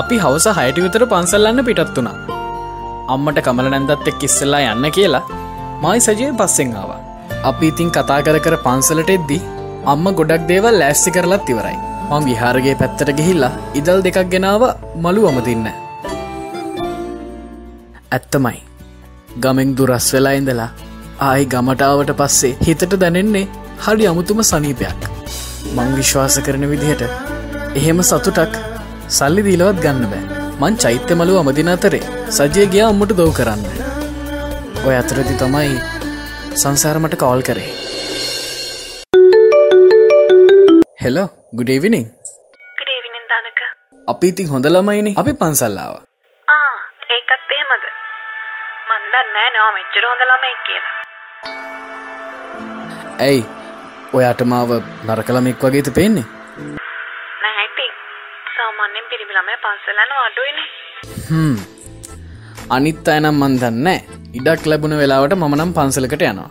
අපි හවස හයට විතර පන්සල්ලන්න පිටත් වුණා. අම්මට කමල නැන්දත් එක් ඉස්සල්ලා යන්න කියලා මයි සජය පස්සෙන් ආවා. අපි ඉතින් කතා කර කර පන්සලට එද්දි අම්ම ගොඩක් දේවල් ලෑස්සි කරලත් ඉවරයි. මං විහාරගේ පැත්තට ගිහිල්ලා ඉදල් දෙකක් ගෙනාව මළු අමතින්න ඇත්තමයි. ගමෙන් දුරස් වෙලා ඉඳලා ආයි ගමටාවට පස්සේ හිතට දැනෙන්නේ හඩි අමුතුම සනීපයක්. මං විශ්වාස කරන විදිහට එහෙම සතුටක් සල්ලි දීලවත් ගන්න බෑ. මං චෛත්‍ය මලුව අමදින අතරේ සජය ගියා අම්මට දව් කරන්න. ඔය අතරදි තමයි සංසාරමට කෝල් කරේ. හෙලෝ ගුඩේවිනිින් දනක අපි ඉතින් හොඳ ළමයිනි. අපි පන්සල්ලාව. ඒකත් එහෙමද? මන්දන්නෑ නව මෙච්චර හොඳ ළමයි කියලා. ඇයි? ඔයාට මාව නරකළමෙක් වගේත පේන්නේ අඩුවනේ හම්. අනිත් අයනම් මන් දන්න ඉඩක් ලැබුණ වෙලාවට මනම් පන්සලකට යනවා.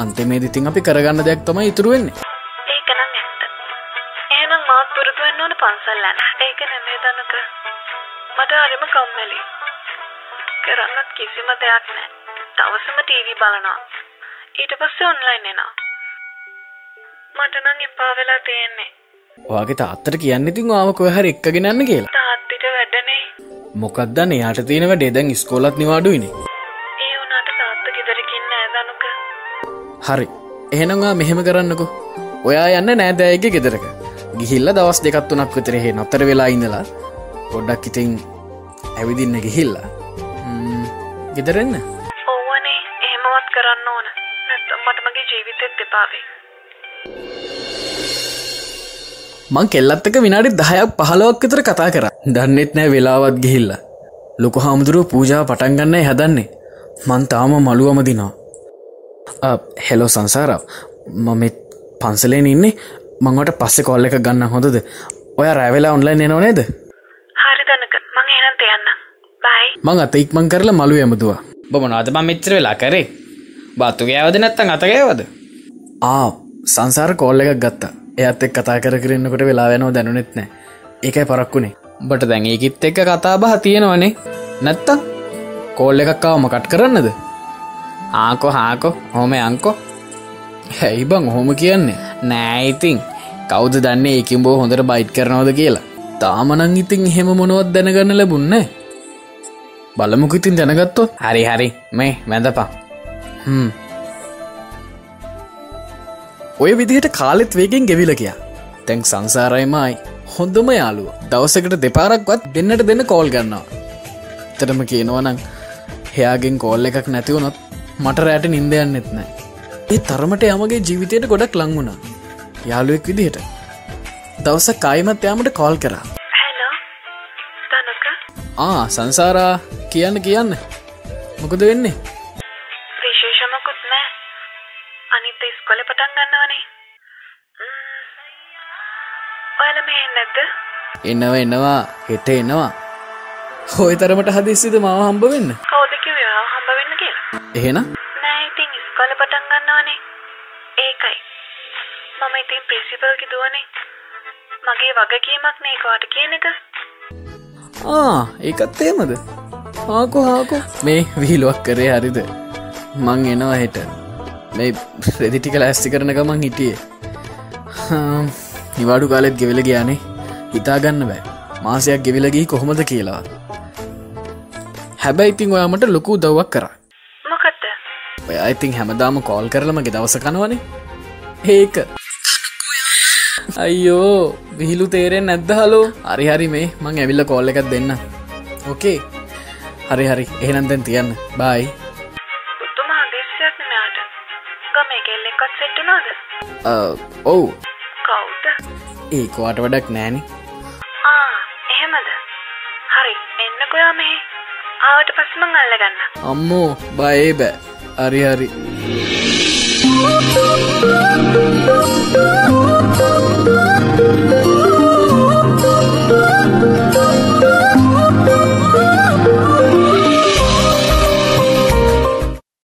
අන්තිමේදිතින් අපි කරගන්න දෙයක් තම ඉතුරුවෙන්නේ ඒකනම් ඇත්ත. ඒනම් මාත් පුරුදුවෙන්න ඕන පන්සල්ලන්න ඒක නෙමේ දනක. මට හරිම කම්මැලි. කරන්නත් කිසිම දෙයක් නෑ තවසම ටීවී බලනවා. ඊට පස්සේ ඔන්ලයින් එනවා. මට නම් එපා වෙලා තියෙන්නේ. ඔයාගේ තාත්තට කියන්න ඉතින් ආව කොහර එක්කගෙනන්න කියලා මොකක්දන්න යාට ස්කෝලත් ඒ වුනාට තාත්ත ගෙදරකින්න ඇදනුක හරි. එහෙනවා මෙහෙම කරන්නකු. ඔයා යන්න නෑදෑයගේ ගෙදරක. ගිහිල්ල දවස් දෙකත් වනක් විතරෙහේ නොතර වෙලා ඉඳලා පොඩ්ඩක් ඉතින් ඇවිදින්න ගිහිල්ලා. ගෙදරෙන්න ඕවනේ එහෙමවත් කරන්න ඕන. නැත්තම් මට මගේ ජීවිතෙත් දෙපාවේ මං කෙල්ලත්තක විනාඩි දහයක් පහලවක් විතර කතා කර. දන්නෙත් නෑ වෙලාවත් ගිහිල්ල. ලොක හාමුදුරුව පූජා පටන්ගන්නයි හැදන්නේ. මන් තාම මළුවම දිනවා හෙලෝ සංසාරාව මම පන්සලෙන් ඉන්නේ. මංවට පස්සෙ කොල්ල එක ගන්න හොඳද? ඔය රැවෙලා ඔන්ලයින් එනෝ නේද? හරි දනක මං එහෙනම් තියන්න. බයි මං අත ඉක්මං කරලා මළු ඇමතුවා බොමනාද මං මෙච්චර වෙලා කරේ? බත්තු ගෑවද නැත්තං අතගෑවද ආ සංසාර කෝල්ල එකක් ගත්තා එයත් එක් කතා කර කරන්නකොට වෙලා වෙනවා දැනුනෙත් නෑ. ඒකයි පරක්කුණේ බට දැන් ඒකිත් එක්ක කතා බහ තියෙනවනේ. නැත්තම් කෝල්ල එකක්කාවම කට් කරන්නද? ආකෝ හාකෝ හොම අංකෝ. හැයි බං හොම කියන්නේ? නෑඉතින් කෞද දන්න ඒකින් බෝ හොඳට බයිට් කරනවද කියලා? තාමනං ඉතින් හෙම මොනුවත් දැනගන්න ලැබුන්න බලමුක ඉතින් දැනගත්තොත්. හරි හරි මේ වැඳපා හම්. ඔය විදිහට කාලෙත් වේගෙන් ගෙවිල කියා තැන් සංසාරයමයි. හොඳම යාලුව දවසකට දෙපාරක්වත් දෙන්නට දෙන්න කෝල් ගන්නවා. තරම කියනවනං හයාගෙන් කෝල් එකක් නැතිවුණොත් මට රෑට නින්දයන්න එත්නෑ ඒ තරමට යමගේ ජීවිතයට ගොඩක් ලංවුණා යාළුවෙක් විදිහට. දවස කායිමත් යාමට කෝල් කරා. ආ සංසාරා. කියන්න කියන්න. මොකද වෙන්නේ නැද්ද? එන්නව එන්නවා හෙට එනවා. හොය තරමට හදිස්සිද? මව හම්බ වෙන්න. කෞදකිව හම්බ වෙන්න කියලා. එහෙන නෑ ඉතින් ඉස්කොල පටන් ගන්නවනේ. ඒකයි. මම ඉතින් ප්‍රින්සිපල්කි දුවනේ. මගේ වගකීමක් නේකවාට කියන එක. ආ ඒකත් ඒමද ආකෝ හාකෝ. මේ විහිලුවක් කරේ හරිද? මං එනවා හෙට. මේ රෙදිටික ලැස්ති කරන ගමන් හිටියේ. නිවාඩු කාලෙත් ගෙවෙල ගයානේ හිතාගන්න බෑ. මාසයක් ගෙවිලගී කොහොමද කියලා. හැබැයි ඉතින් ඔයාමට ලොකු දව්වක් කර මොකක්ද ඔය ඉතින් හැමදාම කෝල් කරලමගේ දවස කනවනේ. ඒක. අයියෝ විහිලු තේරෙන් නැද්ද? හලෝ හරි හරි මේ. මං ඇවිල්ල කෝල්ල එකක් දෙන්න. ඕකේ හරි හරි. එහෙනම් දැන් තියන්න. බයි පුතුම හදේශයක් මෙයාට ගම කෙල්ලෙක්වත් සෙට්ටනාද ඔවු කවුද? ඒකවාට වඩක් නෑනි එන්නකොයා මේ ආවට පස්මං අල්ලගන්න අම්මෝ බයේ බෑ හරි හරි Thank you.